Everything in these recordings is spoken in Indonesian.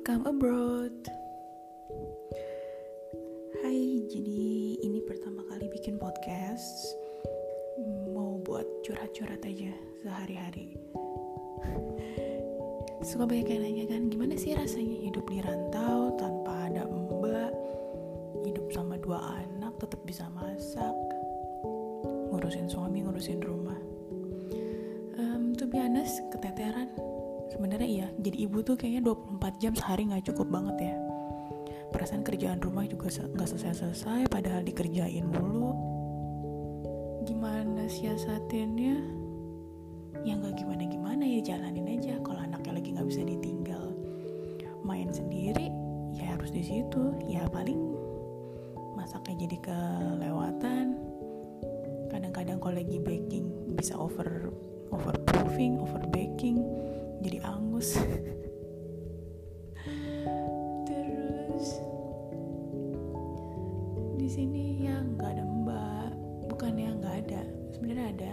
welcome abroad. Hai, jadi ini pertama kali bikin podcast. Mau buat curhat-curhat aja sehari-hari. Suka banyak yang nanya kan, gimana sih rasanya hidup di rantau tanpa ada mbak, hidup sama dua anak, tetap bisa masak, ngurusin suami, ngurusin rumah. Um, to be honest, keteteran sebenarnya iya jadi ibu tuh kayaknya 24 jam sehari nggak cukup banget ya. Perasaan kerjaan rumah juga nggak selesai-selesai padahal dikerjain mulu. Gimana siasatinnya? Ya nggak gimana-gimana ya jalanin aja. Kalau anaknya lagi nggak bisa ditinggal main sendiri ya harus di situ. Ya paling masaknya jadi kelewatan. Kadang-kadang kalau lagi baking bisa over overproofing over baking jadi angus. Terus di sini ya nggak ada mbak bukan ya nggak ada sebenarnya ada.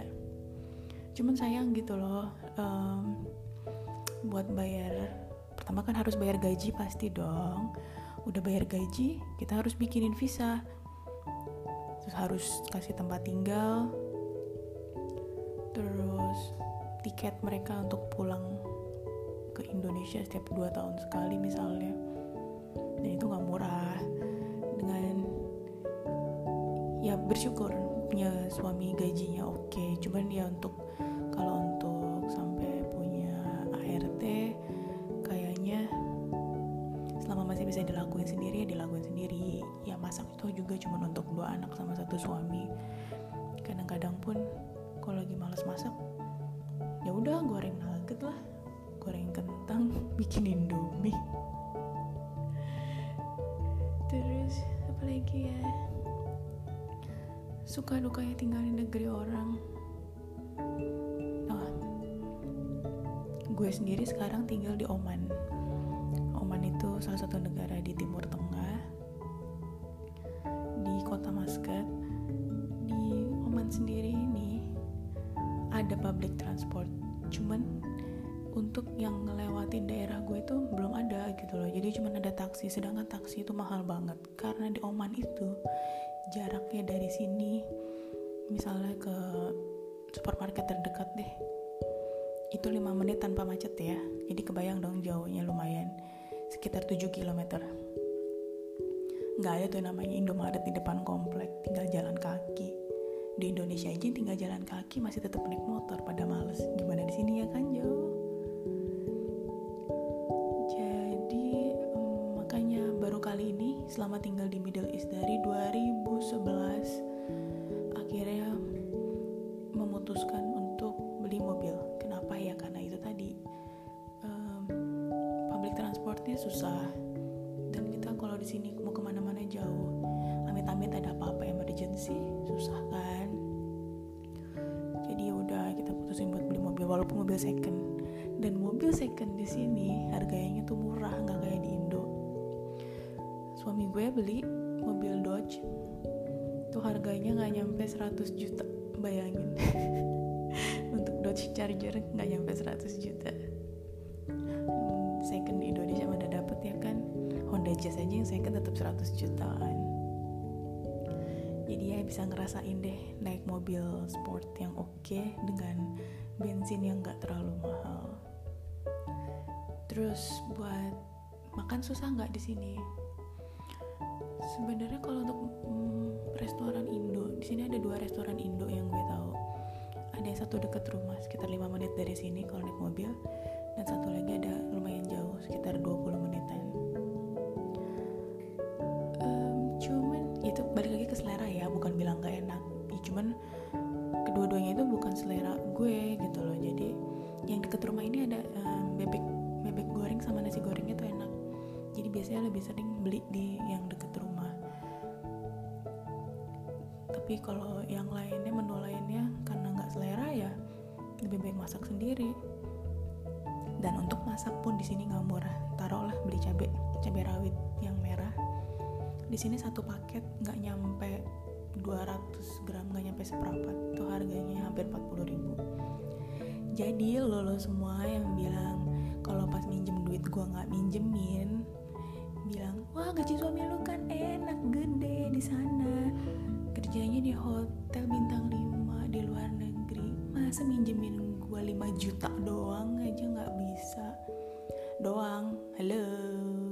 Cuman sayang gitu loh um, buat bayar pertama kan harus bayar gaji pasti dong. Udah bayar gaji kita harus bikinin visa. Terus harus kasih tempat tinggal. Terus tiket mereka untuk pulang ke Indonesia setiap dua tahun sekali misalnya. Dan itu nggak murah. Dengan ya bersyukur punya suami gajinya oke. Okay. cuman ya untuk kalau untuk sampai punya ART kayaknya selama masih bisa dilakuin sendiri ya dilakuin sendiri. Ya masak itu juga cuma untuk dua anak sama satu suami. Kadang-kadang pun kalau lagi males masak ya udah goreng nugget lah bikin indomie. Terus apa lagi ya? Suka dukanya tinggal di negeri orang. Oh, gue sendiri sekarang tinggal di Oman. Oman itu salah satu negara di Timur Tengah di kota Muscat. Di Oman sendiri ini ada public transport cuman untuk yang ngelewatin daerah gue itu belum ada gitu loh. Jadi cuma ada taksi sedangkan taksi itu mahal banget. Karena di Oman itu jaraknya dari sini misalnya ke supermarket terdekat deh itu 5 menit tanpa macet ya. Jadi kebayang dong jauhnya lumayan sekitar 7 km nggak ada tuh namanya Indomaret di depan komplek tinggal jalan kaki. Di Indonesia aja tinggal jalan kaki masih tetap naik motor pada males. Gimana di sini ya kan jauh selama tinggal di Middle East dari 2011 akhirnya memutuskan untuk beli mobil. Kenapa ya? Karena itu tadi um, public transportnya susah. Dan kita kalau di sini mau ke mana-mana jauh amit-amit ada apa-apa emergency susah kan? Jadi ya udah kita putusin buat beli mobil walaupun mobil second. Dan mobil second di sini harganya tuh gue beli mobil Dodge tuh harganya nggak nyampe 100 juta bayangin. Untuk Dodge Charger nggak nyampe 100 juta. Hmm, second di Indonesia mana dapet ya kan? Honda Jazz aja yang second tetap 100 jutaan. Jadi ya bisa ngerasain deh naik mobil sport yang oke okay dengan bensin yang nggak terlalu mahal. Terus buat makan susah nggak di sini sebenarnya kalau untuk hmm, restoran Indo di sini ada dua restoran Indo yang gue tahu. Ada yang satu dekat rumah sekitar 5 menit dari sini kalau naik mobil dan satu lagi ada lumayan jauh sekitar 20 menitan. Um, cuman itu balik lagi ke selera ya bukan bilang gak enak. Ya, cuman kedua-duanya itu bukan selera gue gitu loh. Jadi yang deket rumah ini ada um, bebek bebek goreng sama nasi gorengnya tuh enak jadi biasanya lebih sering beli di yang deket rumah. Tapi kalau yang lainnya menu lainnya karena nggak selera ya lebih baik masak sendiri. Dan untuk masak pun di sini nggak murah. Taruhlah beli cabai cabai rawit yang merah. Di sini satu paket nggak nyampe 200 gram nggak nyampe seperempat. Itu harganya hampir 40 ribu. Jadi lo lo semua yang bilang kalau pas minjem duit gue nggak minjemin wah gaji suami lu kan enak gede di sana. Kerjanya di hotel bintang 5 di luar negeri. Masa minjemin gue 5 juta doang aja nggak bisa? Doang. Halo